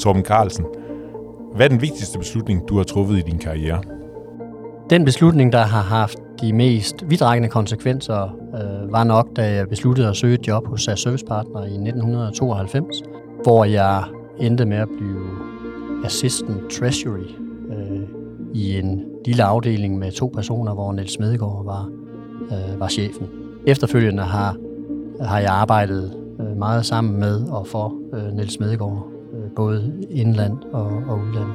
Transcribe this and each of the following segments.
Torben Carlsen, hvad er den vigtigste beslutning, du har truffet i din karriere? Den beslutning, der har haft de mest vidtrækkende konsekvenser, øh, var nok, da jeg besluttede at søge et job hos SAS Service Partner i 1992, hvor jeg endte med at blive Assistant Treasury øh, i en lille afdeling med to personer, hvor Niels Smedegaard var, øh, var chefen. Efterfølgende har, har jeg arbejdet øh, meget sammen med og for øh, Niels Smedegaard, både indland og, og udland.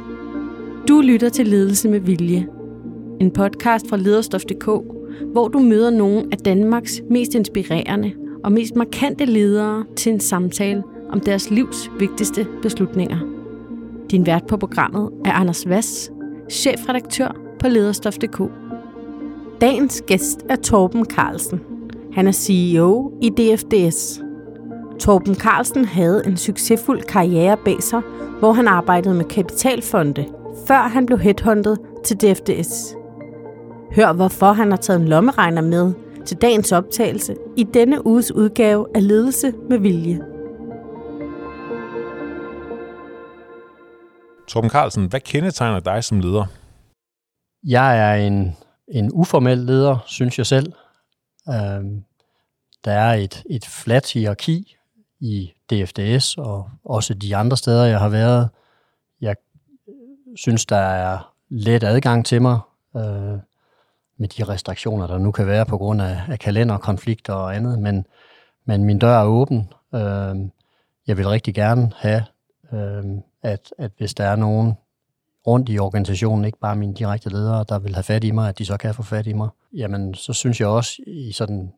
Du lytter til Ledelse med Vilje, en podcast fra lederstof.dk, hvor du møder nogle af Danmarks mest inspirerende og mest markante ledere til en samtale om deres livs vigtigste beslutninger. Din vært på programmet er Anders Vass, chefredaktør på lederstof.dk. Dagens gæst er Torben Carlsen. Han er CEO i DFDS. Torben Carlsen havde en succesfuld karriere bag sig, hvor han arbejdede med kapitalfonde, før han blev headhunted til DFDS. Hør hvorfor han har taget en lommeregner med til dagens optagelse i denne uges udgave af Ledelse med Vilje. Torben Carlsen, hvad kendetegner dig som leder? Jeg er en, en uformel leder, synes jeg selv. Øhm, der er et, et fladt hierarki i DFDS og også de andre steder, jeg har været. Jeg synes, der er let adgang til mig øh, med de restriktioner, der nu kan være på grund af, af kalenderkonflikter og andet, men, men min dør er åben. Øh, jeg vil rigtig gerne have, øh, at, at hvis der er nogen rundt i organisationen, ikke bare mine direkte ledere, der vil have fat i mig, at de så kan få fat i mig, jamen så synes jeg også i sådan,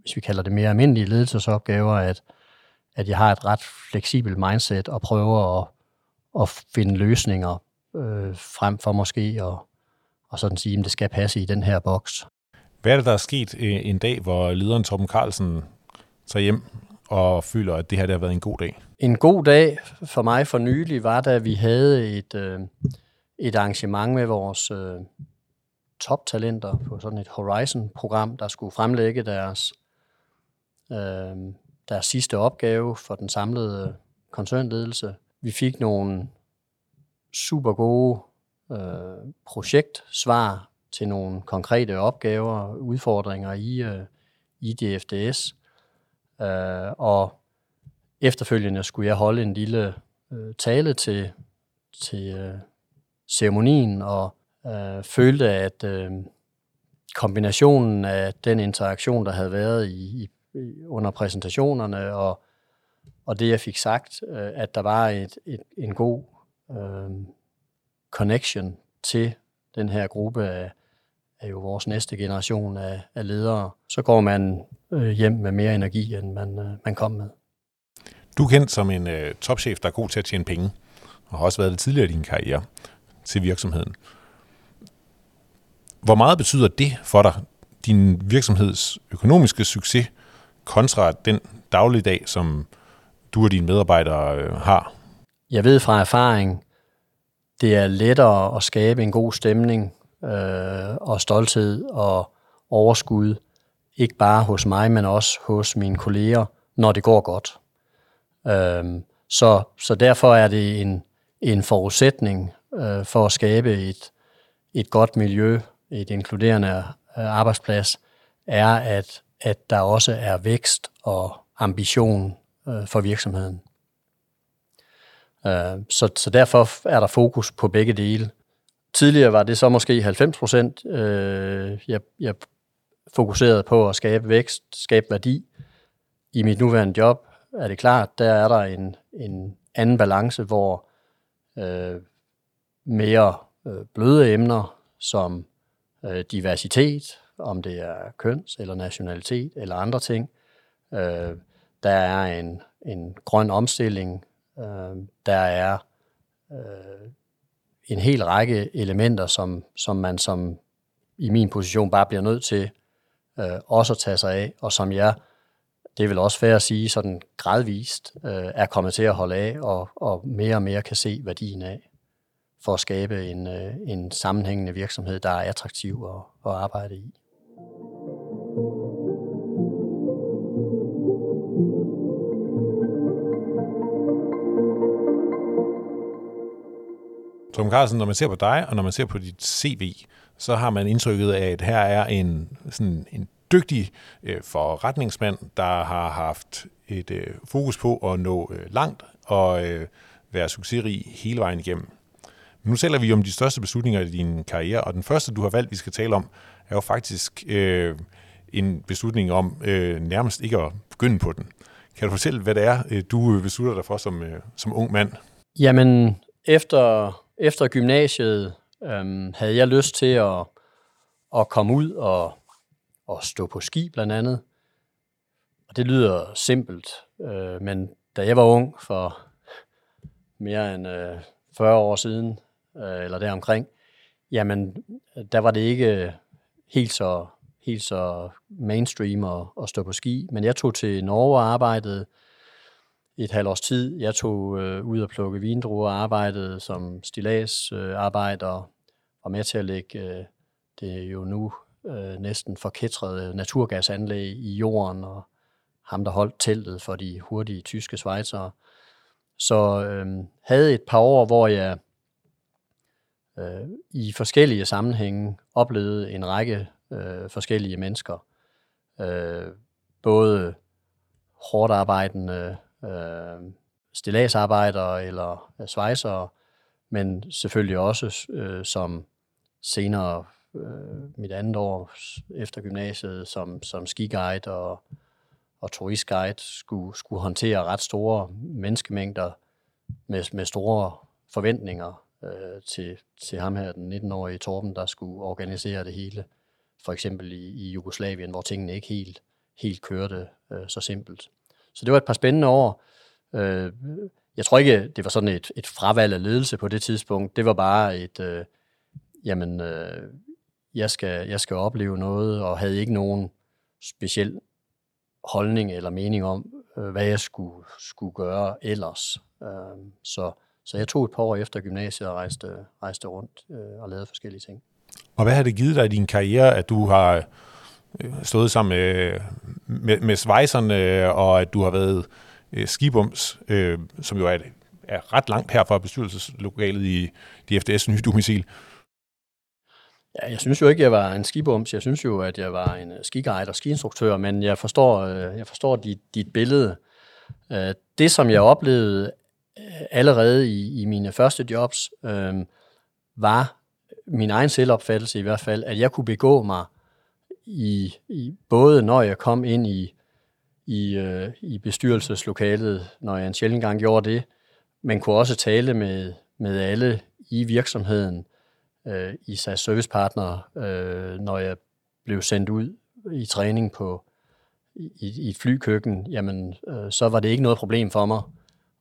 hvis vi kalder det mere almindelige ledelsesopgaver, at, at jeg har et ret fleksibelt mindset og prøver at, at finde løsninger øh, frem for måske at og sådan sige, at det skal passe i den her boks. Hvad er det, der er sket øh, en dag, hvor lederen Torben Carlsen tager hjem og føler, at det her det har været en god dag? En god dag for mig for nylig var, da vi havde et, øh, et arrangement med vores øh, toptalenter på sådan et Horizon-program, der skulle fremlægge deres, øh, deres sidste opgave for den samlede koncernledelse. Vi fik nogle super gode øh, projektsvar til nogle konkrete opgaver, udfordringer i, øh, i DFDS. Øh, og efterfølgende skulle jeg holde en lille øh, tale til, til øh, ceremonien, og øh, følte, at øh, kombinationen af den interaktion, der havde været i, i, under præsentationerne, og, og det, jeg fik sagt, øh, at der var et, et, en god øh, connection til den her gruppe af, af jo vores næste generation af, af ledere, så går man øh, hjem med mere energi, end man, øh, man kom med. Du er kendt som en øh, topchef, der er god til at tjene penge, og har også været det tidligere i din karriere til virksomheden. Hvor meget betyder det for dig, din virksomheds økonomiske succes, kontra den dagligdag, som du og dine medarbejdere øh, har? Jeg ved fra erfaring, det er lettere at skabe en god stemning øh, og stolthed og overskud, ikke bare hos mig, men også hos mine kolleger, når det går godt. Øh, så, så derfor er det en, en forudsætning øh, for at skabe et, et godt miljø, et inkluderende øh, arbejdsplads, er, at, at der også er vækst og ambition øh, for virksomheden. Øh, så, så derfor er der fokus på begge dele. Tidligere var det så måske 90 procent, øh, jeg, jeg fokuserede på at skabe vækst, skabe værdi. I mit nuværende job er det klart, der er der en, en anden balance, hvor øh, mere øh, bløde emner som øh, diversitet, om det er køns eller nationalitet eller andre ting, øh, der er en, en grøn omstilling, Øh, der er øh, en hel række elementer, som, som man som i min position bare bliver nødt til øh, også at tage sig af, og som jeg, det er vel også fair at sige, sådan gradvist øh, er kommet til at holde af, og, og mere og mere kan se værdien af, for at skabe en, øh, en sammenhængende virksomhed, der er attraktiv at, at arbejde i. Torben Carlsen, når man ser på dig, og når man ser på dit CV, så har man indtrykket af, at her er en, sådan en dygtig øh, forretningsmand, der har haft et øh, fokus på at nå øh, langt og øh, være succesrig hele vejen igennem. Men nu taler vi om de største beslutninger i din karriere, og den første, du har valgt, vi skal tale om, er jo faktisk øh, en beslutning om øh, nærmest ikke at begynde på den. Kan du fortælle, hvad det er, øh, du øh, beslutter dig for som, øh, som ung mand? Jamen, efter, efter gymnasiet øhm, havde jeg lyst til at, at komme ud og, og stå på ski blandt andet. Og det lyder simpelt, øh, men da jeg var ung for mere end øh, 40 år siden, øh, eller deromkring, jamen, der var det ikke helt så, helt så mainstream at, at stå på ski. Men jeg tog til Norge og arbejdede et halvt års tid. Jeg tog øh, ud og plukke vindruer og arbejdede som stilagsarbejder øh, og med til at lægge øh, det jo nu øh, næsten forkætrede naturgasanlæg i jorden, og ham, der holdt teltet for de hurtige tyske svejsere. Så øh, havde et par år, hvor jeg øh, i forskellige sammenhænge oplevede en række øh, forskellige mennesker. Øh, både hårdt arbejdende øh, stillagsarbejdere eller øh, svejsere, men selvfølgelig også øh, som senere øh, mit andet år efter gymnasiet som, som skiguide og, og turistguide skulle, skulle håndtere ret store menneskemængder med, med store forventninger øh, til, til ham her, den 19-årige Torben, der skulle organisere det hele. For eksempel i, i Jugoslavien, hvor tingene ikke helt, helt kørte øh, så simpelt. Så det var et par spændende år. Øh, jeg tror ikke, det var sådan et, et fravalg af ledelse på det tidspunkt. Det var bare et, øh, jamen, øh, jeg, skal, jeg skal opleve noget, og havde ikke nogen speciel holdning eller mening om, øh, hvad jeg skulle, skulle gøre ellers. Øh, så, så jeg tog et par år efter gymnasiet og rejste, rejste rundt øh, og lavede forskellige ting. Og hvad har det givet dig i din karriere, at du har øh, Øh, stået sammen med, med, med svejserne, øh, og at du har været øh, skibums, øh, som jo er, er ret langt her fra bestyrelseslokalet i DFDS nye domicil. Ja, jeg synes jo ikke, jeg var en skibums. Jeg synes jo, at jeg var en øh, skiguide og skiinstruktør, men jeg forstår, jeg forstår dit, dit billede. Det, som jeg oplevede allerede i, i mine første jobs, øh, var min egen selvopfattelse i hvert fald, at jeg kunne begå mig i, i både når jeg kom ind i, i, øh, i bestyrelseslokalet, når jeg en sjældent gang gjorde det, men kunne også tale med, med alle i virksomheden, øh, i SAS servicepartnere, øh, når jeg blev sendt ud i træning på i, i et flykøkken, jamen øh, så var det ikke noget problem for mig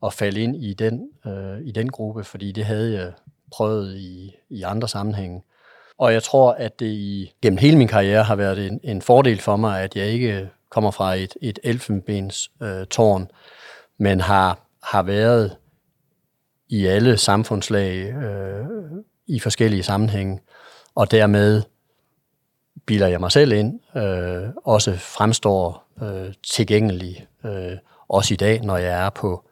at falde ind i den, øh, i den gruppe, fordi det havde jeg prøvet i, i andre sammenhænge. Og jeg tror, at det i, gennem hele min karriere har været en, en fordel for mig, at jeg ikke kommer fra et, et elfenbens øh, tårn, men har, har været i alle samfundslag øh, i forskellige sammenhænge, og dermed bilder jeg mig selv ind, øh, også fremstår øh, tilgængelig, øh, også i dag, når jeg er på,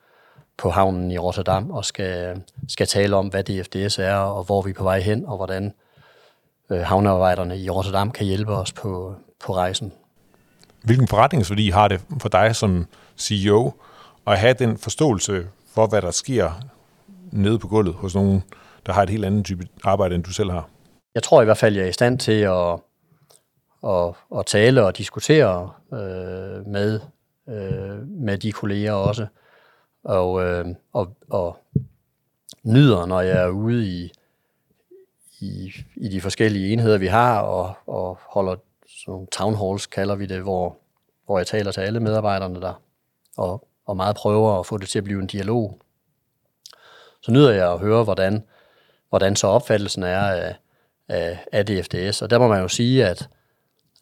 på havnen i Rotterdam og skal, skal tale om, hvad DFDS er, og hvor vi er på vej hen, og hvordan øh, havnearbejderne i Rotterdam kan hjælpe os på, på rejsen. Hvilken forretningsværdi har det for dig som CEO at have den forståelse for, hvad der sker nede på gulvet hos nogen, der har et helt andet type arbejde, end du selv har? Jeg tror i hvert fald, jeg er i stand til at, at, at tale og diskutere øh, med, øh, med de kolleger også, og, øh, og, og nyder, når jeg er ude i, i, i de forskellige enheder, vi har, og, og holder sådan town halls, kalder vi det, hvor, hvor jeg taler til alle medarbejderne der, og, og meget prøver at få det til at blive en dialog. Så nyder jeg at høre, hvordan, hvordan så opfattelsen er af, af, af DFDS. Og der må man jo sige, at,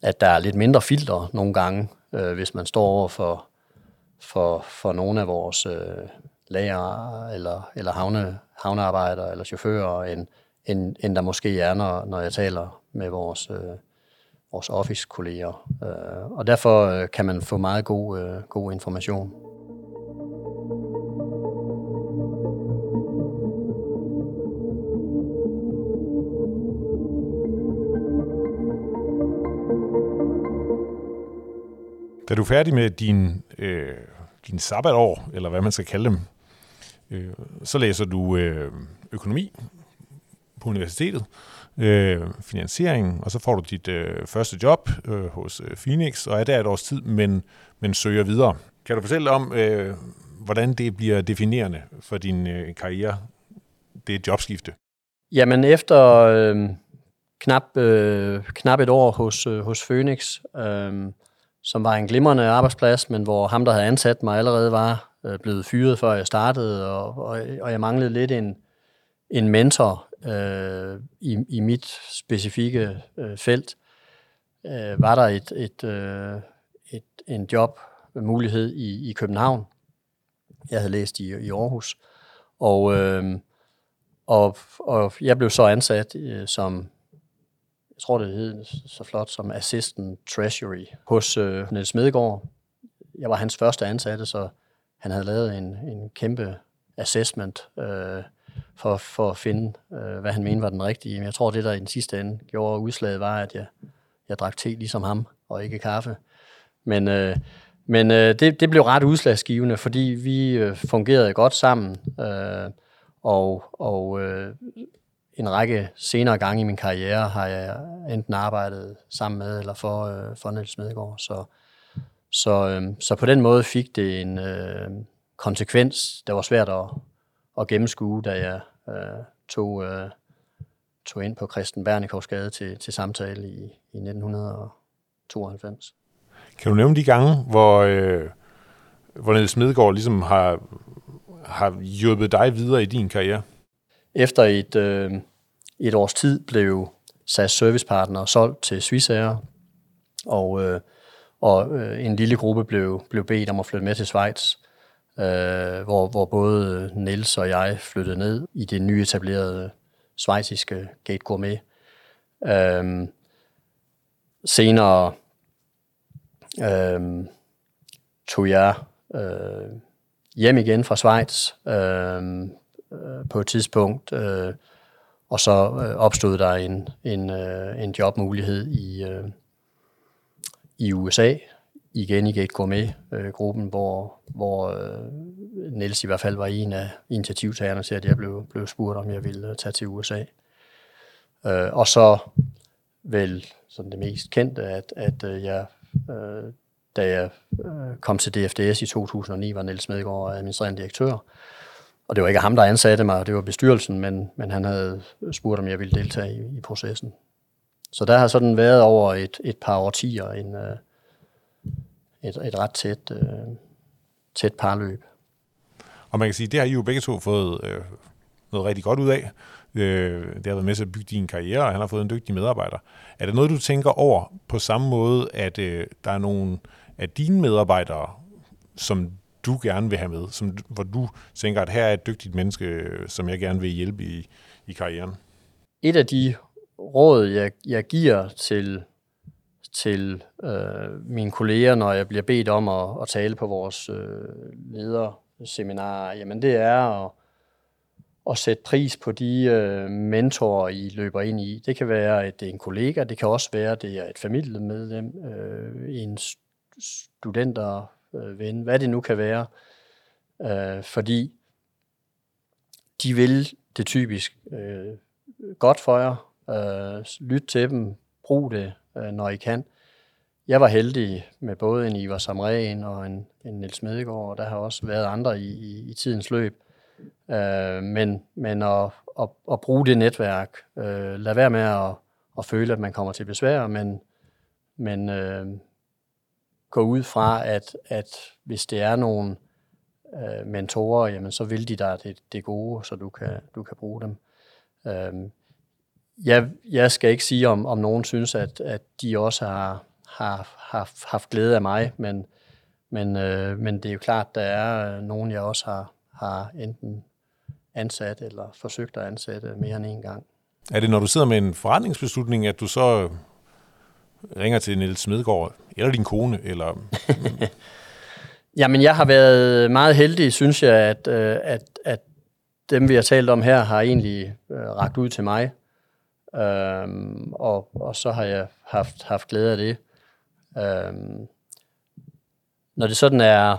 at der er lidt mindre filter nogle gange, øh, hvis man står over for, for, for nogle af vores øh, lager eller, eller havne, havnearbejdere eller chauffører, end, end, end der måske er, når, når jeg taler med vores, øh, vores office-kolleger. Øh, og derfor øh, kan man få meget god, øh, god information. Da du er færdig med din, øh, din sabbatår, eller hvad man skal kalde dem, øh, så læser du øh, økonomi på universitetet, øh, finansiering, og så får du dit øh, første job øh, hos øh, Phoenix, og er der et års tid, men, men søger videre. Kan du fortælle om, øh, hvordan det bliver definerende for din øh, karriere, det jobskifte? Jamen efter øh, knap, øh, knap et år hos, øh, hos Phoenix, øh, som var en glimrende arbejdsplads, men hvor ham, der havde ansat mig, allerede var øh, blevet fyret, før jeg startede, og, og, og jeg manglede lidt en, en mentor øh, i, i mit specifikke øh, felt, øh, var der et, et, øh, et, en jobmulighed i, i København. Jeg havde læst i, i Aarhus, og, øh, og, og jeg blev så ansat øh, som jeg tror, det hed så flot som Assistant Treasury hos øh, Niels Smedegaard. Jeg var hans første ansatte, så han havde lavet en, en kæmpe assessment øh, for, for at finde, øh, hvad han mente var den rigtige. Men jeg tror, det der i den sidste ende gjorde udslaget, var, at jeg, jeg drak te ligesom ham, og ikke kaffe. Men, øh, men øh, det, det blev ret udslagsgivende, fordi vi øh, fungerede godt sammen, øh, og, og øh, en række senere gange i min karriere har jeg enten arbejdet sammen med eller for, øh, for Niels Smedegaard. Så, så, øh, så på den måde fik det en øh, konsekvens, der var svært at, at gennemskue, da jeg øh, tog, øh, tog ind på Christen Bernikovs gade til, til samtale i, i 1992. Kan du nævne de gange, hvor, øh, hvor Niels Smedegaard ligesom har, har hjulpet dig videre i din karriere? Efter et, øh, et års tid blev SAS servicepartner solgt til Swissair, og, øh, og øh, en lille gruppe blev, blev bedt om at flytte med til Schweiz, øh, øh, hvor, hvor både Niels og jeg flyttede ned i det nyetablerede svejsiske Gate Gourmet. Øh, senere øh, tog jeg øh, hjem igen fra Schweiz øh, øh på et tidspunkt, øh, og så øh, opstod der en, en, øh, en jobmulighed i, øh, i USA, igen i Gate Gourmet-gruppen, øh, hvor, hvor øh, Niels i hvert fald var en af initiativtagerne til, at jeg blev, blev spurgt, om jeg ville øh, tage til USA. Øh, og så vel som det mest kendte, at, at øh, jeg, øh, da jeg øh, kom til DFDS i 2009, var Niels Medgaard administrerende direktør, og det var ikke ham, der ansatte mig, det var bestyrelsen, men, men han havde spurgt, om jeg ville deltage i, i processen. Så der har sådan været over et, et par årtier en, øh, et, et ret tæt, øh, tæt parløb. Og man kan sige, det har I jo begge to fået øh, noget rigtig godt ud af. Øh, det har været med til at bygge din karriere, og han har fået en dygtig medarbejder. Er det noget, du tænker over på samme måde, at øh, der er nogle af dine medarbejdere, som du gerne vil have med, som, hvor du tænker, at her er et dygtigt menneske, som jeg gerne vil hjælpe i, i karrieren? Et af de råd, jeg, jeg giver til, til øh, mine kolleger, når jeg bliver bedt om at, at tale på vores øh, lederseminarer, jamen det er at, at sætte pris på de øh, mentorer, I løber ind i. Det kan være, at det er en kollega, det kan også være, at det er et familiemedlem, øh, en studenter, øh, ven, hvad det nu kan være, øh, fordi de vil det typisk øh, godt for jer. Øh, lyt til dem, brug det, øh, når I kan. Jeg var heldig med både en Ivar Samren og en, en Niels Medegaard, og der har også været andre i, i, i tidens løb. Øh, men men at, at, at bruge det netværk, øh, lad være med at, at føle, at man kommer til besvær, men, men øh, gå ud fra, at, at hvis det er nogle øh, mentorer, jamen, så vil de dig det, det gode, så du kan, du kan bruge dem. Øh, jeg, jeg skal ikke sige, om, om nogen synes, at, at de også har, har, har haft glæde af mig, men, men, øh, men det er jo klart, der er nogen, jeg også har, har enten ansat eller forsøgt at ansætte mere end en gang. Er det, når du sidder med en forretningsbeslutning, at du så ringer til Niels Smedgaard, eller din kone, eller... Jamen, jeg har været meget heldig, synes jeg, at, øh, at, at dem, vi har talt om her, har egentlig øh, ragt ud til mig. Øhm, og, og så har jeg haft, haft glæde af det. Øhm, når det sådan er,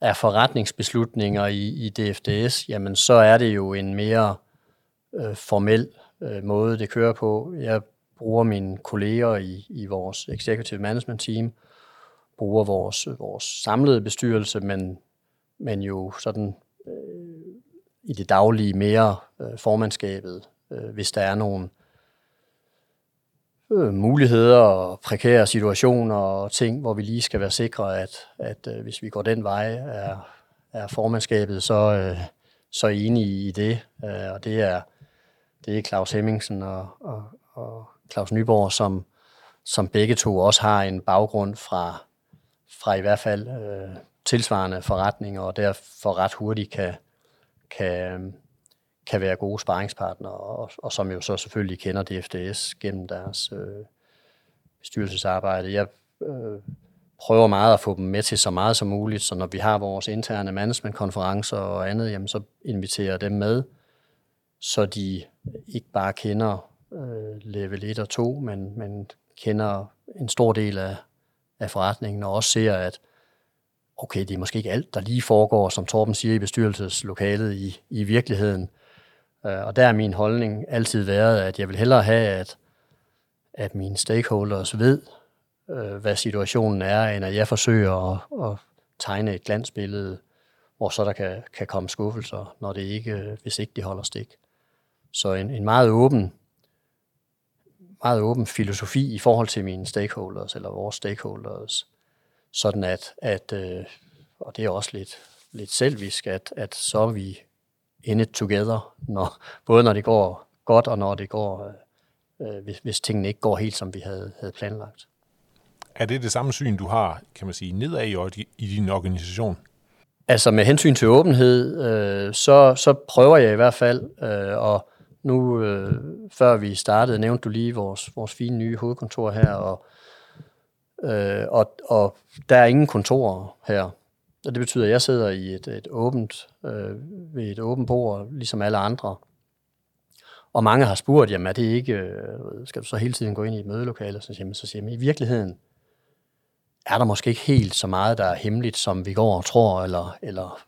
er forretningsbeslutninger i, i DFDS, jamen så er det jo en mere øh, formel øh, måde, det kører på. Jeg bruger mine kolleger i, i vores executive management team, bruger vores, vores samlede bestyrelse, men, men jo sådan øh, i det daglige mere øh, formandskabet, øh, hvis der er nogle øh, muligheder og prekære situationer og ting, hvor vi lige skal være sikre, at, at øh, hvis vi går den vej, er, er formandskabet så, øh, så enige i det. Øh, og det er, det er Claus Hemmingsen og, og, og Claus Nyborg, som, som begge to også har en baggrund fra, fra i hvert fald øh, tilsvarende forretninger, og derfor ret hurtigt kan, kan, kan være gode sparringspartnere, og, og som jo så selvfølgelig kender DFDS gennem deres øh, bestyrelsesarbejde. Jeg øh, prøver meget at få dem med til så meget som muligt, så når vi har vores interne managementkonferencer og andet, jamen så inviterer dem med, så de ikke bare kender øh, level 1 og 2, men, men kender en stor del af, af forretningen, og også ser, at okay, det er måske ikke alt, der lige foregår, som Torben siger i bestyrelseslokalet i, i virkeligheden. Øh, og der er min holdning altid været, at jeg vil hellere have, at, at mine stakeholders ved, øh, hvad situationen er, end at jeg forsøger at, at tegne et glansbillede, hvor så der kan, kan komme skuffelser, når det ikke, hvis ikke de holder stik. Så en, en meget åben meget åben filosofi i forhold til mine stakeholders, eller vores stakeholders, sådan at, at øh, og det er også lidt, lidt selvisk, at, at så er vi in it together, når, både når det går godt, og når det går, øh, hvis, hvis tingene ikke går helt, som vi havde, havde planlagt. Er det det samme syn, du har, kan man sige, nedad i, i din organisation? Altså med hensyn til åbenhed, øh, så, så prøver jeg i hvert fald øh, at nu, øh, før vi startede, nævnte du lige vores, vores fine nye hovedkontor her, og, øh, og, og der er ingen kontorer her. Og det betyder, at jeg sidder i et, et åbent, øh, ved et åbent bord, ligesom alle andre. Og mange har spurgt, jamen er det ikke, øh, skal du så hele tiden gå ind i et mødelokale? Så siger, man, så siger man, i virkeligheden er der måske ikke helt så meget, der er hemmeligt, som vi går og tror, eller, eller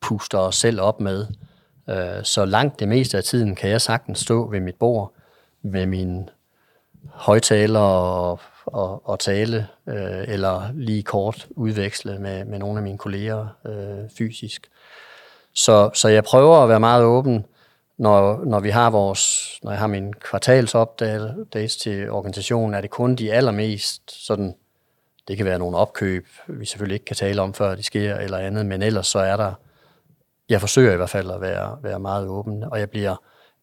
puster os selv op med. Øh, så langt det meste af tiden kan jeg sagtens stå ved mit bord med min højtaler og, og, og tale, øh, eller lige kort udveksle med, med nogle af mine kolleger øh, fysisk. Så, så jeg prøver at være meget åben, når, når vi har vores, når jeg har min kvartalsopdates til organisationen, er det kun de allermest sådan, det kan være nogle opkøb, vi selvfølgelig ikke kan tale om, før de sker, eller andet, men ellers så er der jeg forsøger i hvert fald at være, være meget åben, og jeg bliver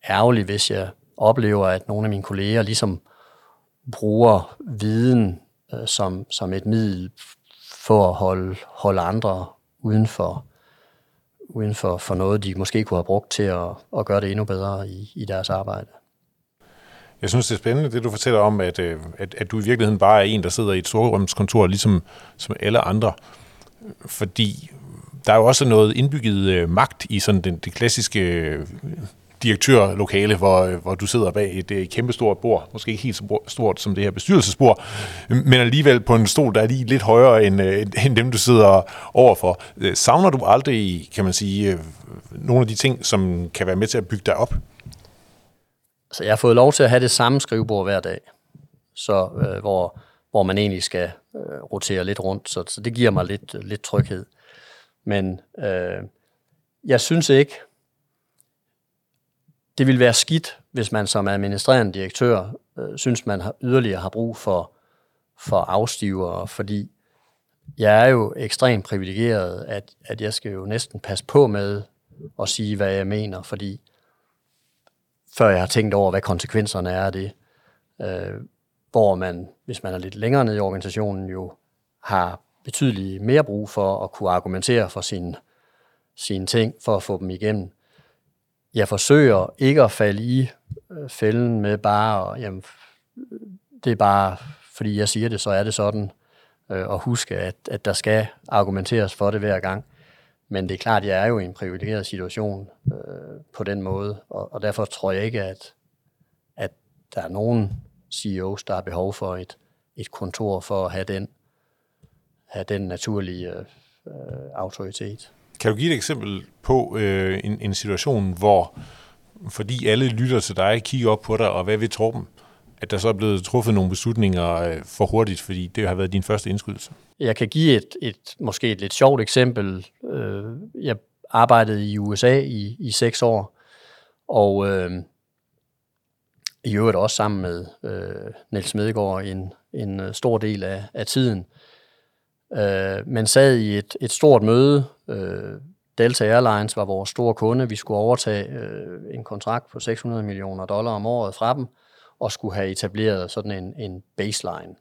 ærgerlig, hvis jeg oplever, at nogle af mine kolleger ligesom bruger viden øh, som, som et middel for at holde, holde andre uden for, uden for, for noget, de måske kunne have brugt til at, at gøre det endnu bedre i, i deres arbejde. Jeg synes, det er spændende, det du fortæller om, at, øh, at, at du i virkeligheden bare er en, der sidder i et storrumskontor, ligesom som alle andre. Fordi der er jo også noget indbygget øh, magt i sådan den, det klassiske øh, direktørlokale, hvor, hvor du sidder bag et et kæmpestort bord, måske ikke helt så stort som det her bestyrelsesbord, men alligevel på en stol, der er lige lidt højere end, øh, end dem, du sidder overfor. Øh, savner du aldrig, kan man sige, nogle af de ting, som kan være med til at bygge dig op? Så jeg har fået lov til at have det samme skrivebord hver dag, så øh, hvor, hvor man egentlig skal øh, rotere lidt rundt, så, så det giver mig lidt, lidt tryghed. Men øh, jeg synes ikke, det vil være skidt, hvis man som administrerende direktør øh, synes, man har yderligere har brug for, for afstivere, fordi jeg er jo ekstremt privilegeret, at, at jeg skal jo næsten passe på med at sige, hvad jeg mener, fordi før jeg har tænkt over, hvad konsekvenserne er af det, øh, hvor man, hvis man er lidt længere nede i organisationen, jo har betydeligt mere brug for at kunne argumentere for sine, sine ting, for at få dem igennem. Jeg forsøger ikke at falde i øh, fælden med bare, jamen, det er bare, fordi jeg siger det, så er det sådan, øh, og huske, at, at der skal argumenteres for det hver gang. Men det er klart, at jeg er jo i en privilegeret situation øh, på den måde, og, og derfor tror jeg ikke, at, at der er nogen CEOs, der har behov for et, et kontor for at have den have den naturlige øh, øh autoritet. Kan du give et eksempel på øh, en, en situation, hvor fordi alle lytter til dig, kigger op på dig, og hvad vil Torben? At der så er blevet truffet nogle beslutninger øh, for hurtigt, fordi det har været din første indskydelse. Jeg kan give et, et måske et lidt sjovt eksempel. Øh, jeg arbejdede i USA i, i seks år, og øh, i øvrigt også sammen med øh, Niels Smedegaard en, en øh, stor del af, af tiden. Øh, Øh, men sad i et, et stort møde. Øh, Delta Airlines var vores store kunde. Vi skulle overtage øh, en kontrakt på 600 millioner dollar om året fra dem, og skulle have etableret sådan en, en baseline.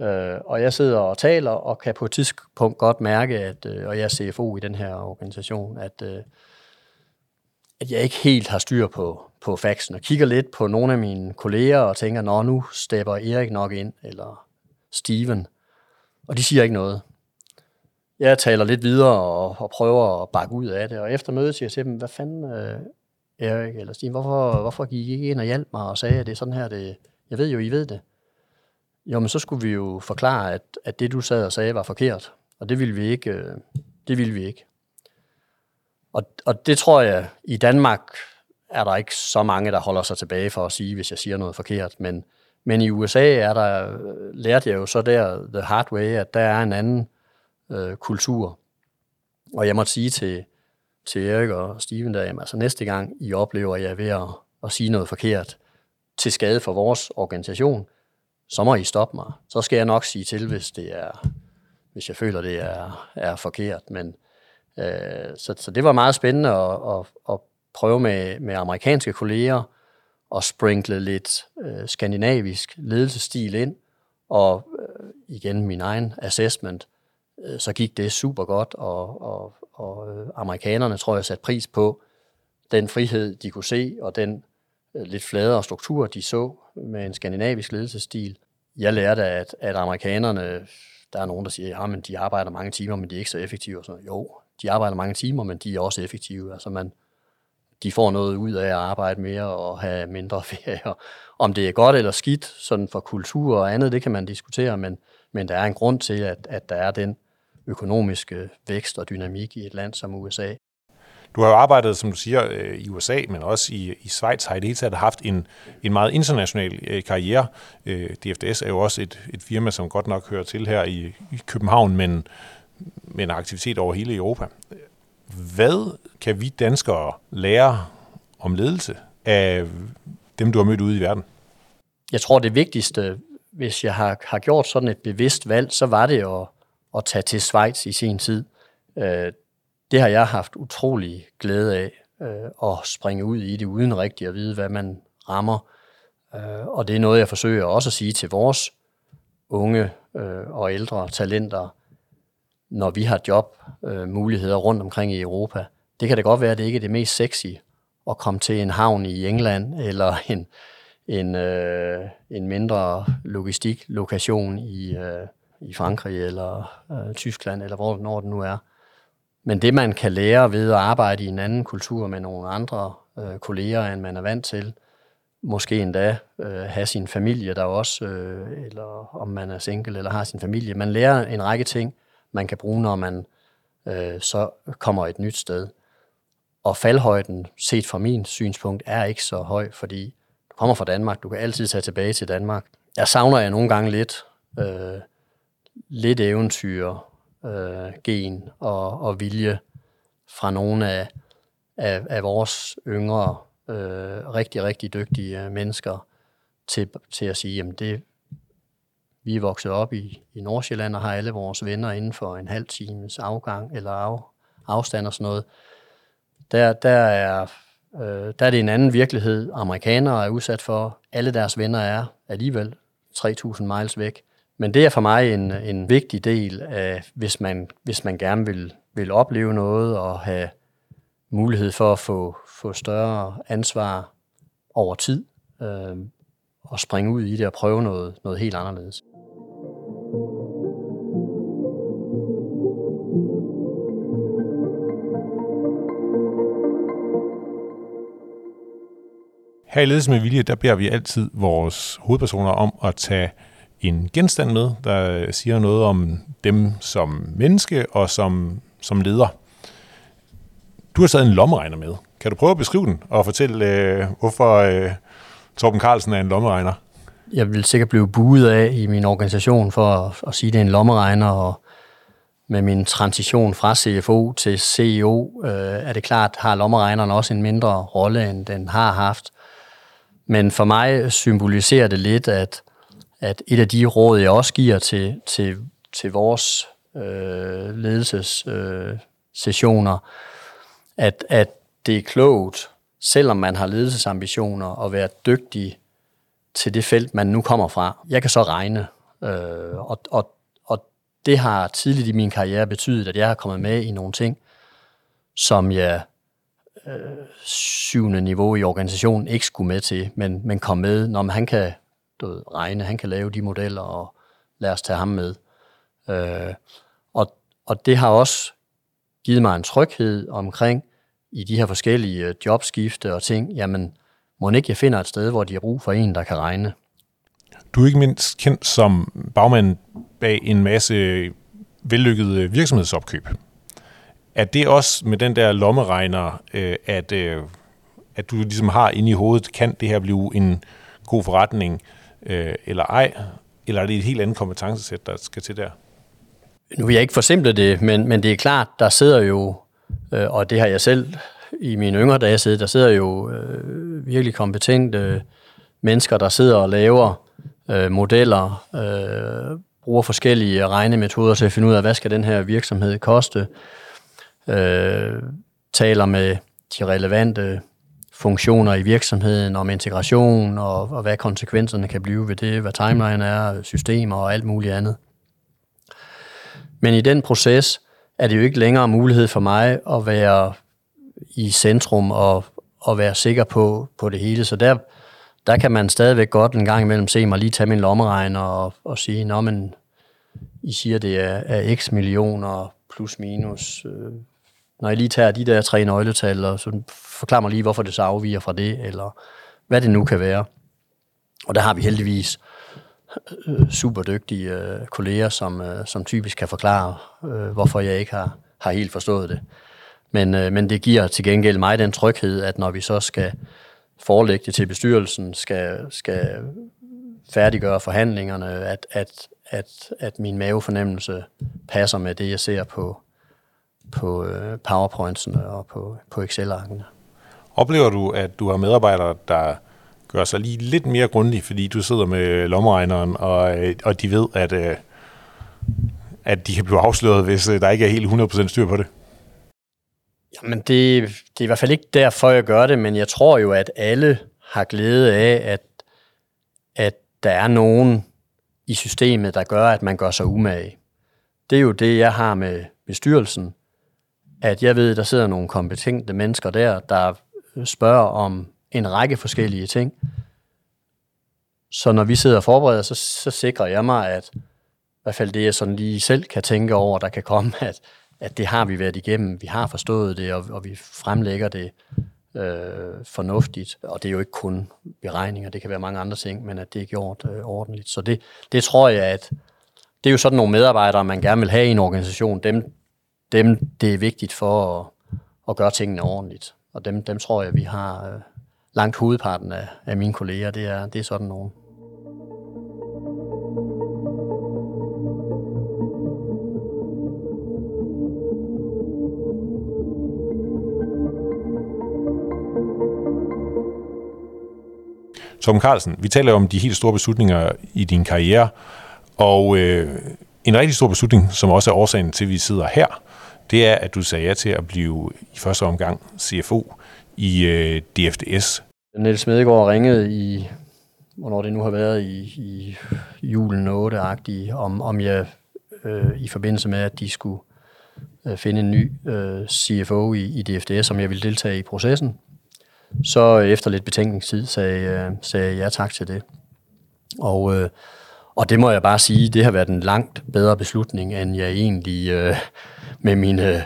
Øh, og jeg sidder og taler, og kan på et tidspunkt godt mærke, at, øh, og jeg er CFO i den her organisation, at, øh, at jeg ikke helt har styr på, på faxen, og kigger lidt på nogle af mine kolleger og tænker, nå, nu stepper Erik nok ind, eller Steven, og de siger ikke noget. Jeg taler lidt videre og, og prøver at bakke ud af det, og efter mødet siger jeg til dem, hvad fanden, øh, Erik eller Stine, hvorfor, hvorfor gik I ikke ind og hjalp mig og sagde, at det er sådan her, det, jeg ved jo, I ved det. Jo, men så skulle vi jo forklare, at, at det, du sad og sagde, var forkert. Og det ville vi ikke. Øh, det ville vi ikke. Og, og det tror jeg, i Danmark er der ikke så mange, der holder sig tilbage for at sige, hvis jeg siger noget forkert. Men, men i USA er der, lærte jeg jo så der, the hard way, at der er en anden øh, kultur. Og jeg måtte sige til, til Erik og Steven der, jamen, altså næste gang I oplever, at jeg er ved at, at sige noget forkert til skade for vores organisation, så må I stoppe mig. Så skal jeg nok sige til, hvis det er, hvis jeg føler, det er, er forkert. Men, øh, så, så det var meget spændende at, at, at prøve med, med amerikanske kolleger og sprinkle lidt øh, skandinavisk ledelsesstil ind, og øh, igen min egen assessment, øh, så gik det super godt, og, og, og øh, amerikanerne tror jeg satte pris på den frihed, de kunne se, og den øh, lidt fladere struktur, de så med en skandinavisk ledelsesstil. Jeg lærte, at, at amerikanerne, der er nogen, der siger, at de arbejder mange timer, men de er ikke så effektive. Og sådan, jo, de arbejder mange timer, men de er også effektive. Altså man, de får noget ud af at arbejde mere og have mindre ferie. Om det er godt eller skidt, sådan for kultur og andet, det kan man diskutere, men, men der er en grund til, at, at der er den økonomiske vækst og dynamik i et land som USA. Du har jo arbejdet, som du siger, øh, i USA, men også i, i Schweiz, har i det hele taget haft en, en meget international øh, karriere. Øh, DFDS er jo også et, et firma, som godt nok hører til her i, i København, men, men en aktivitet over hele Europa. Hvad kan vi danskere lære om ledelse af dem, du har mødt ude i verden? Jeg tror, det vigtigste, hvis jeg har, har gjort sådan et bevidst valg, så var det at, at tage til Schweiz i sin tid øh, det har jeg haft utrolig glæde af, øh, at springe ud i det uden rigtigt at vide, hvad man rammer. Øh, og det er noget, jeg forsøger også at sige til vores unge øh, og ældre talenter, når vi har jobmuligheder øh, rundt omkring i Europa. Det kan da godt være, at det ikke er det mest sexy at komme til en havn i England, eller en, en, øh, en mindre logistiklokation i, øh, i Frankrig, eller øh, Tyskland, eller hvor når det nu er. Men det, man kan lære ved at arbejde i en anden kultur med nogle andre øh, kolleger, end man er vant til, måske endda øh, have sin familie der også, øh, eller om man er single eller har sin familie. Man lærer en række ting, man kan bruge, når man øh, så kommer et nyt sted. Og faldhøjden, set fra min synspunkt, er ikke så høj, fordi du kommer fra Danmark, du kan altid tage tilbage til Danmark. Jeg savner jeg nogle gange lidt, øh, lidt eventyr, øh, gen og, og vilje fra nogle af, af, af vores yngre, øh, rigtig, rigtig dygtige mennesker til, til at sige, jamen det, vi er vokset op i, i Nordsjælland og har alle vores venner inden for en halv times afgang eller af, afstand og sådan noget. Der, der, er, øh, der er det en anden virkelighed. Amerikanere er udsat for, alle deres venner er alligevel 3.000 miles væk. Men det er for mig en, en vigtig del af, hvis man, hvis man gerne vil, vil opleve noget og have mulighed for at få, få større ansvar over tid, øh, og springe ud i det og prøve noget, noget helt anderledes. Her i Ledelse med Vilje, der beder vi altid vores hovedpersoner om at tage en genstand med, der siger noget om dem som menneske og som, som leder. Du har taget en lommeregner med. Kan du prøve at beskrive den og fortælle, øh, hvorfor øh, Torben Carlsen er en lommeregner? Jeg vil sikkert blive buet af i min organisation for at, at sige, at det er en lommeregner, og med min transition fra CFO til CEO, øh, er det klart, har lommeregneren også en mindre rolle, end den har haft. Men for mig symboliserer det lidt, at, at et af de råd, jeg også giver til, til, til vores øh, ledelsessessioner, øh, at, at det er klogt, selvom man har ledelsesambitioner, at være dygtig til det felt, man nu kommer fra. Jeg kan så regne, øh, og, og, og det har tidligt i min karriere betydet, at jeg har kommet med i nogle ting, som jeg øh, syvende niveau i organisationen ikke skulle med til, men, men kom med, når han kan du ved, regne, han kan lave de modeller, og lad os tage ham med. Øh, og, og det har også givet mig en tryghed omkring, i de her forskellige øh, jobskifte og ting, jamen, må ikke jeg finder et sted, hvor de har brug for en, der kan regne. Du er ikke mindst kendt som bagmand bag en masse vellykkede virksomhedsopkøb. Er det også med den der lommeregner, øh, at, øh, at du ligesom har inde i hovedet, kan det her blive en god forretning, øh, eller ej? Eller er det et helt andet kompetencesæt, der skal til der? Nu vil jeg ikke forsimple det, men, men det er klart, der sidder jo Øh, og det har jeg selv i mine yngre dage siddet. Der sidder jo øh, virkelig kompetente øh, mennesker, der sidder og laver øh, modeller, øh, bruger forskellige regnemetoder til at finde ud af, hvad skal den her virksomhed koste, øh, taler med de relevante funktioner i virksomheden om integration og, og hvad konsekvenserne kan blive ved det, hvad timeline er, systemer og alt muligt andet. Men i den proces, er det jo ikke længere mulighed for mig at være i centrum og, og være sikker på, på det hele. Så der, der kan man stadigvæk godt en gang imellem se mig lige tage min lommeregner og, og sige, Nå, men I siger, det er, er x millioner plus minus. Øh, når jeg lige tager de der tre nøgletal, og så forklarer mig lige, hvorfor det så afviger fra det, eller hvad det nu kan være. Og der har vi heldigvis Øh, super dygtige øh, kolleger, som, øh, som typisk kan forklare, øh, hvorfor jeg ikke har, har helt forstået det. Men, øh, men det giver til gengæld mig den tryghed, at når vi så skal forelægge det til bestyrelsen, skal, skal færdiggøre forhandlingerne, at, at, at, at min mavefornemmelse passer med det, jeg ser på, på øh, powerpointsene og på, på Excel-arkene. Oplever du, at du har medarbejdere, der gør sig lige lidt mere grundig, fordi du sidder med lommeregneren, og, øh, og de ved, at, øh, at de kan blive afsløret, hvis der ikke er helt 100% styr på det? Jamen, det, det er i hvert fald ikke derfor, jeg gør det, men jeg tror jo, at alle har glæde af, at, at der er nogen i systemet, der gør, at man gør sig umage. Det er jo det, jeg har med bestyrelsen, at jeg ved, at der sidder nogle kompetente mennesker der, der spørger om en række forskellige ting. Så når vi sidder og forbereder, så, så sikrer jeg mig, at i hvert fald det, jeg sådan lige selv kan tænke over, der kan komme, at, at det har vi været igennem, vi har forstået det, og, og vi fremlægger det øh, fornuftigt. Og det er jo ikke kun beregninger, det kan være mange andre ting, men at det er gjort øh, ordentligt. Så det, det tror jeg, at det er jo sådan nogle medarbejdere, man gerne vil have i en organisation. Dem, dem det er vigtigt for at, at gøre tingene ordentligt. Og dem, dem tror jeg, vi har, øh, langt hovedparten af, af mine kolleger, det er, det er sådan nogen. Tom Carlsen, vi taler om de helt store beslutninger i din karriere, og øh, en rigtig stor beslutning, som også er årsagen til, at vi sidder her, det er, at du sagde ja til at blive i første omgang CFO i øh, DFDS. Niels Smedegaard ringede i, hvornår det nu har været, i, i julen 8-agtigt, om, om jeg øh, i forbindelse med, at de skulle øh, finde en ny øh, CFO i, i DFDS, om jeg ville deltage i processen. Så efter lidt betænkningstid sagde, øh, sagde jeg ja tak til det. Og, øh, og det må jeg bare sige, det har været en langt bedre beslutning, end jeg egentlig øh, med mine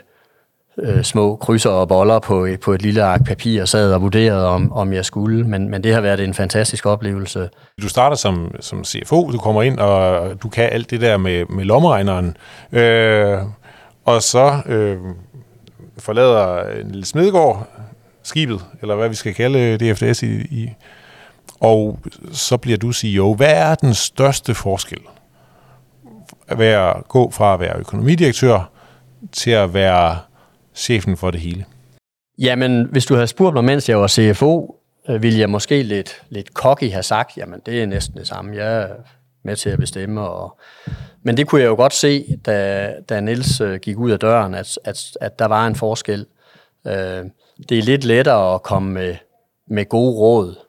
øh, små krydser og boller på, på et lille ark papir sad og vurderede, om, om jeg skulle. Men, men det har været en fantastisk oplevelse. Du starter som, som CFO, du kommer ind, og du kan alt det der med, med lommeregneren. Øh, og så øh, forlader Niels Smedegaard skibet, eller hvad vi skal kalde DFDS i, i og så bliver du CEO. Hvad er den største forskel? At være, gå fra at være økonomidirektør til at være chefen for det hele? Jamen, hvis du havde spurgt mig, mens jeg var CFO, øh, ville jeg måske lidt, lidt cocky have sagt, jamen det er næsten det samme. Jeg er med til at bestemme. Og... Men det kunne jeg jo godt se, da, da Niels øh, gik ud af døren, at, at, at der var en forskel. Øh, det er lidt lettere at komme med, med gode råd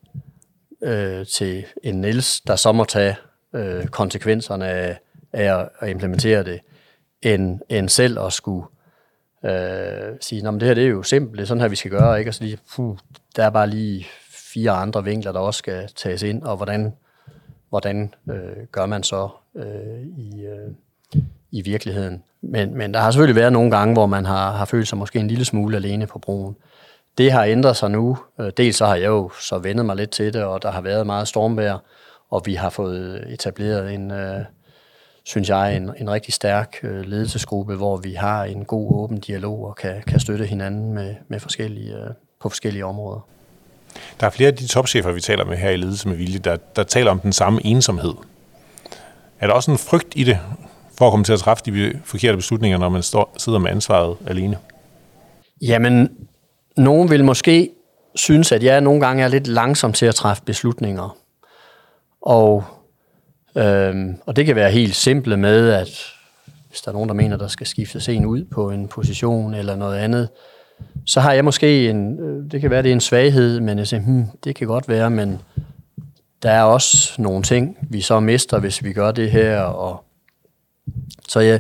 øh, til en Nils, der så må tage øh, konsekvenserne af, af at implementere det, end, end selv at skulle øh, sige, at det her det er jo simpelt, det er sådan her, vi skal gøre, ikke? Og så lige, puh, der er bare lige fire andre vinkler, der også skal tages ind, og hvordan, hvordan øh, gør man så øh, i, øh, i virkeligheden. Men, men der har selvfølgelig været nogle gange, hvor man har, har følt sig måske en lille smule alene på broen. Det har ændret sig nu. Øh, dels så har jeg jo så vendet mig lidt til det, og der har været meget stormvejr, og vi har fået etableret en, øh, synes jeg, en, en rigtig stærk øh, ledelsesgruppe, hvor vi har en god åben dialog og kan, kan støtte hinanden med, med forskellige, øh, på forskellige områder. Der er flere af de topchefer, vi taler med her i Ledelse med Vilje, der, der taler om den samme ensomhed. Er der også en frygt i det, for at komme til at træffe de forkerte beslutninger, når man står, sidder med ansvaret alene? Jamen, nogen vil måske synes, at jeg nogle gange er lidt langsom til at træffe beslutninger. Og, øhm, og det kan være helt simple med, at hvis der er nogen, der mener, der skal skiftes en ud på en position eller noget andet, så har jeg måske en, øh, det kan være, det er en svaghed, men jeg siger, hmm, det kan godt være, men der er også nogle ting, vi så mister, hvis vi gør det her. Og så jeg,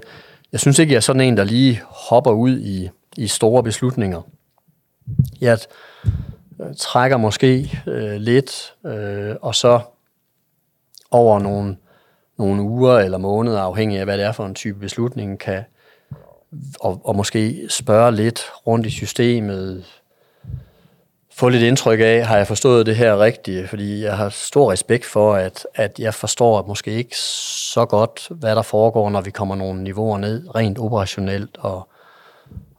jeg synes ikke, jeg er sådan en, der lige hopper ud i, i store beslutninger. Jeg trækker måske øh, lidt, øh, og så over nogle, nogle uger eller måneder, afhængig af hvad det er for en type beslutning, kan og, og måske spørge lidt rundt i systemet, få lidt indtryk af, har jeg forstået det her rigtigt? Fordi jeg har stor respekt for, at, at jeg forstår at måske ikke så godt, hvad der foregår, når vi kommer nogle niveauer ned, rent operationelt og,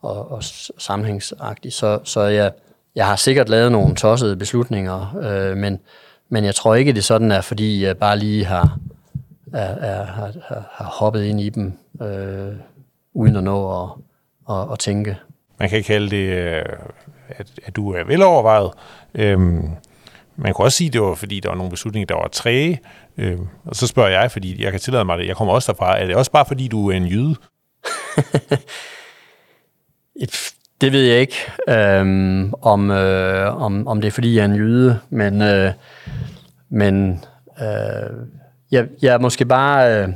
og, og sammenhængsagtigt. Så, så jeg, jeg har sikkert lavet nogle tossede beslutninger, øh, men, men jeg tror ikke, det sådan er, fordi jeg bare lige har, er, er, har, har hoppet ind i dem, øh, uden at nå at, at, at tænke. Man kan kalde det, øh, at, at du er velovervejet. Øhm, man kan også sige, at det var, fordi der var nogle beslutninger, der var træge. Øhm, og så spørger jeg, fordi jeg kan tillade mig det, jeg kommer også derfra, er det også bare fordi, du er en jyde? det ved jeg ikke, øhm, om, øh, om, om det er fordi, jeg er en jyde, men, øh, men øh, jeg, jeg er måske bare... Øh,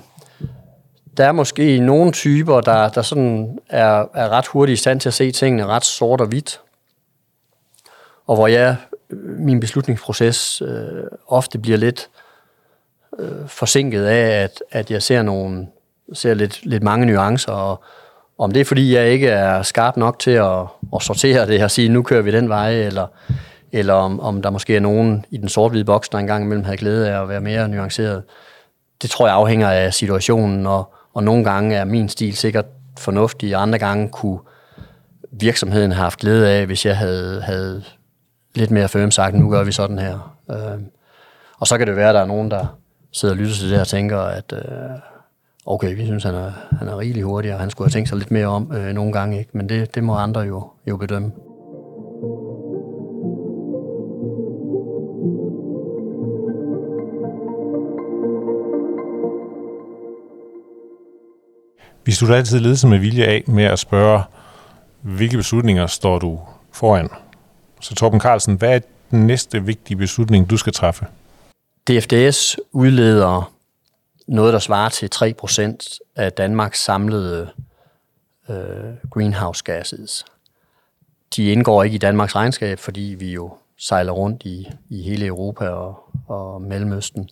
der er måske nogle typer, der, der sådan er, er ret hurtigt i stand til at se tingene ret sort og hvidt. Og hvor jeg, øh, min beslutningsproces øh, ofte bliver lidt øh, forsinket af, at, at jeg ser nogle ser lidt, lidt mange nuancer, og om det er fordi, jeg ikke er skarp nok til at, at sortere det og sige, nu kører vi den vej, eller, eller om, om der måske er nogen i den sort-hvide boks, der engang imellem havde glæde af at være mere nuanceret. Det tror jeg afhænger af situationen, og, og nogle gange er min stil sikkert fornuftig, og andre gange kunne virksomheden have haft glæde af, hvis jeg havde, havde lidt mere firm sagt, nu gør vi sådan her. Øh, og så kan det være, at der er nogen, der sidder og lytter til det og tænker, at øh, okay, vi synes, han er, han er rigelig hurtig, og han skulle have tænkt sig lidt mere om øh, nogle gange, ikke? men det, det må andre jo, jo bedømme. Vi slutter altid ledelsen med vilje af med at spørge, hvilke beslutninger står du foran? Så Torben Carlsen, hvad er den næste vigtige beslutning, du skal træffe? DFDS udleder noget, der svarer til 3% af Danmarks samlede øh, greenhouse gases. De indgår ikke i Danmarks regnskab, fordi vi jo sejler rundt i, i hele Europa og, og Mellemøsten.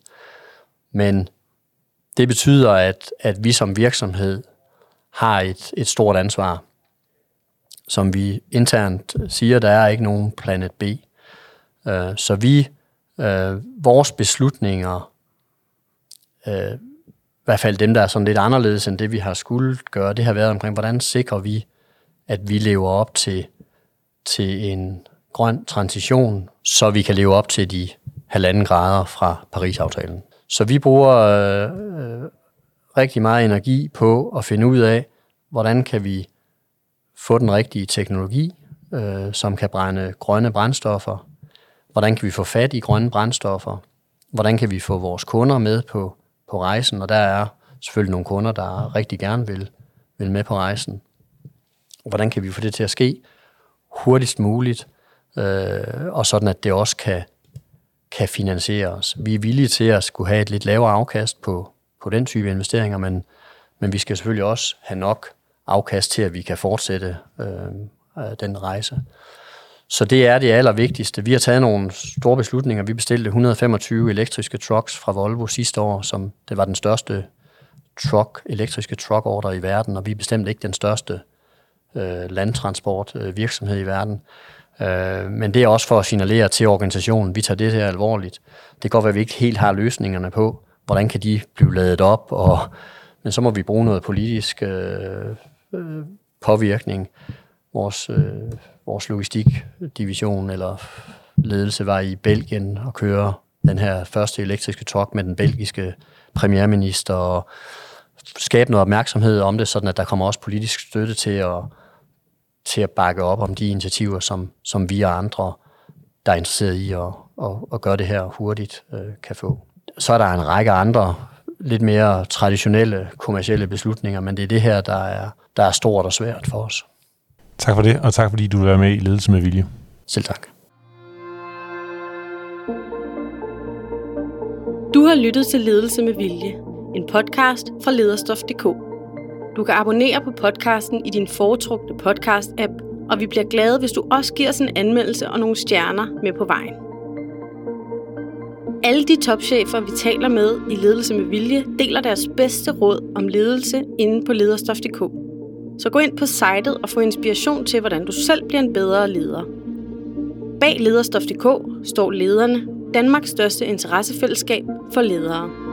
Men det betyder, at, at vi som virksomhed har et, et stort ansvar. som vi internt siger, der er ikke nogen planet B. Øh, så vi, øh, vores beslutninger, øh, hvert fald dem, der er sådan lidt anderledes end det, vi har skulle gøre, det har været omkring, hvordan sikrer vi, at vi lever op til, til en grøn transition, så vi kan leve op til de halvanden grader fra Paris-aftalen. Så vi bruger øh, øh, rigtig meget energi på at finde ud af, hvordan kan vi få den rigtige teknologi, øh, som kan brænde grønne brændstoffer, hvordan kan vi få fat i grønne brændstoffer, hvordan kan vi få vores kunder med på, på rejsen, og der er selvfølgelig nogle kunder, der rigtig gerne vil, vil med på rejsen. Hvordan kan vi få det til at ske hurtigst muligt, øh, og sådan at det også kan, kan finansieres. Vi er villige til at skulle have et lidt lavere afkast på, på den type investeringer, men, men vi skal selvfølgelig også have nok afkast til, at vi kan fortsætte øh, øh den rejse. Så det er det allervigtigste. Vi har taget nogle store beslutninger. Vi bestilte 125 elektriske trucks fra Volvo sidste år, som det var den største truck, elektriske truck order i verden, og vi er bestemt ikke den største øh, landtransport øh, virksomhed i verden. Øh, men det er også for at signalere til organisationen, vi tager det her alvorligt. Det kan godt være, at vi ikke helt har løsningerne på, hvordan kan de blive ladet op, og, men så må vi bruge noget politisk øh, øh, påvirkning. Vores, øh, vores logistikdivision eller ledelse var i Belgien og køre den her første elektriske truck med den belgiske premierminister og skabe noget opmærksomhed om det, sådan at der kommer også politisk støtte til at, til at bakke op om de initiativer, som, som vi og andre, der er interesseret i at, at, at gøre det her hurtigt, øh, kan få. Så er der en række andre lidt mere traditionelle kommercielle beslutninger, men det er det her, der er, der er stort og svært for os. Tak for det, og tak fordi du vil være med i Ledelse med Vilje. Selv tak. Du har lyttet til Ledelse med Vilje, en podcast fra lederstof.dk. Du kan abonnere på podcasten i din foretrukne podcast-app, og vi bliver glade, hvis du også giver os en anmeldelse og nogle stjerner med på vejen. Alle de topchefer, vi taler med i Ledelse med Vilje, deler deres bedste råd om ledelse inde på lederstof.dk. Så gå ind på sitet og få inspiration til, hvordan du selv bliver en bedre leder. Bag lederstof.dk står lederne, Danmarks største interessefællesskab for ledere.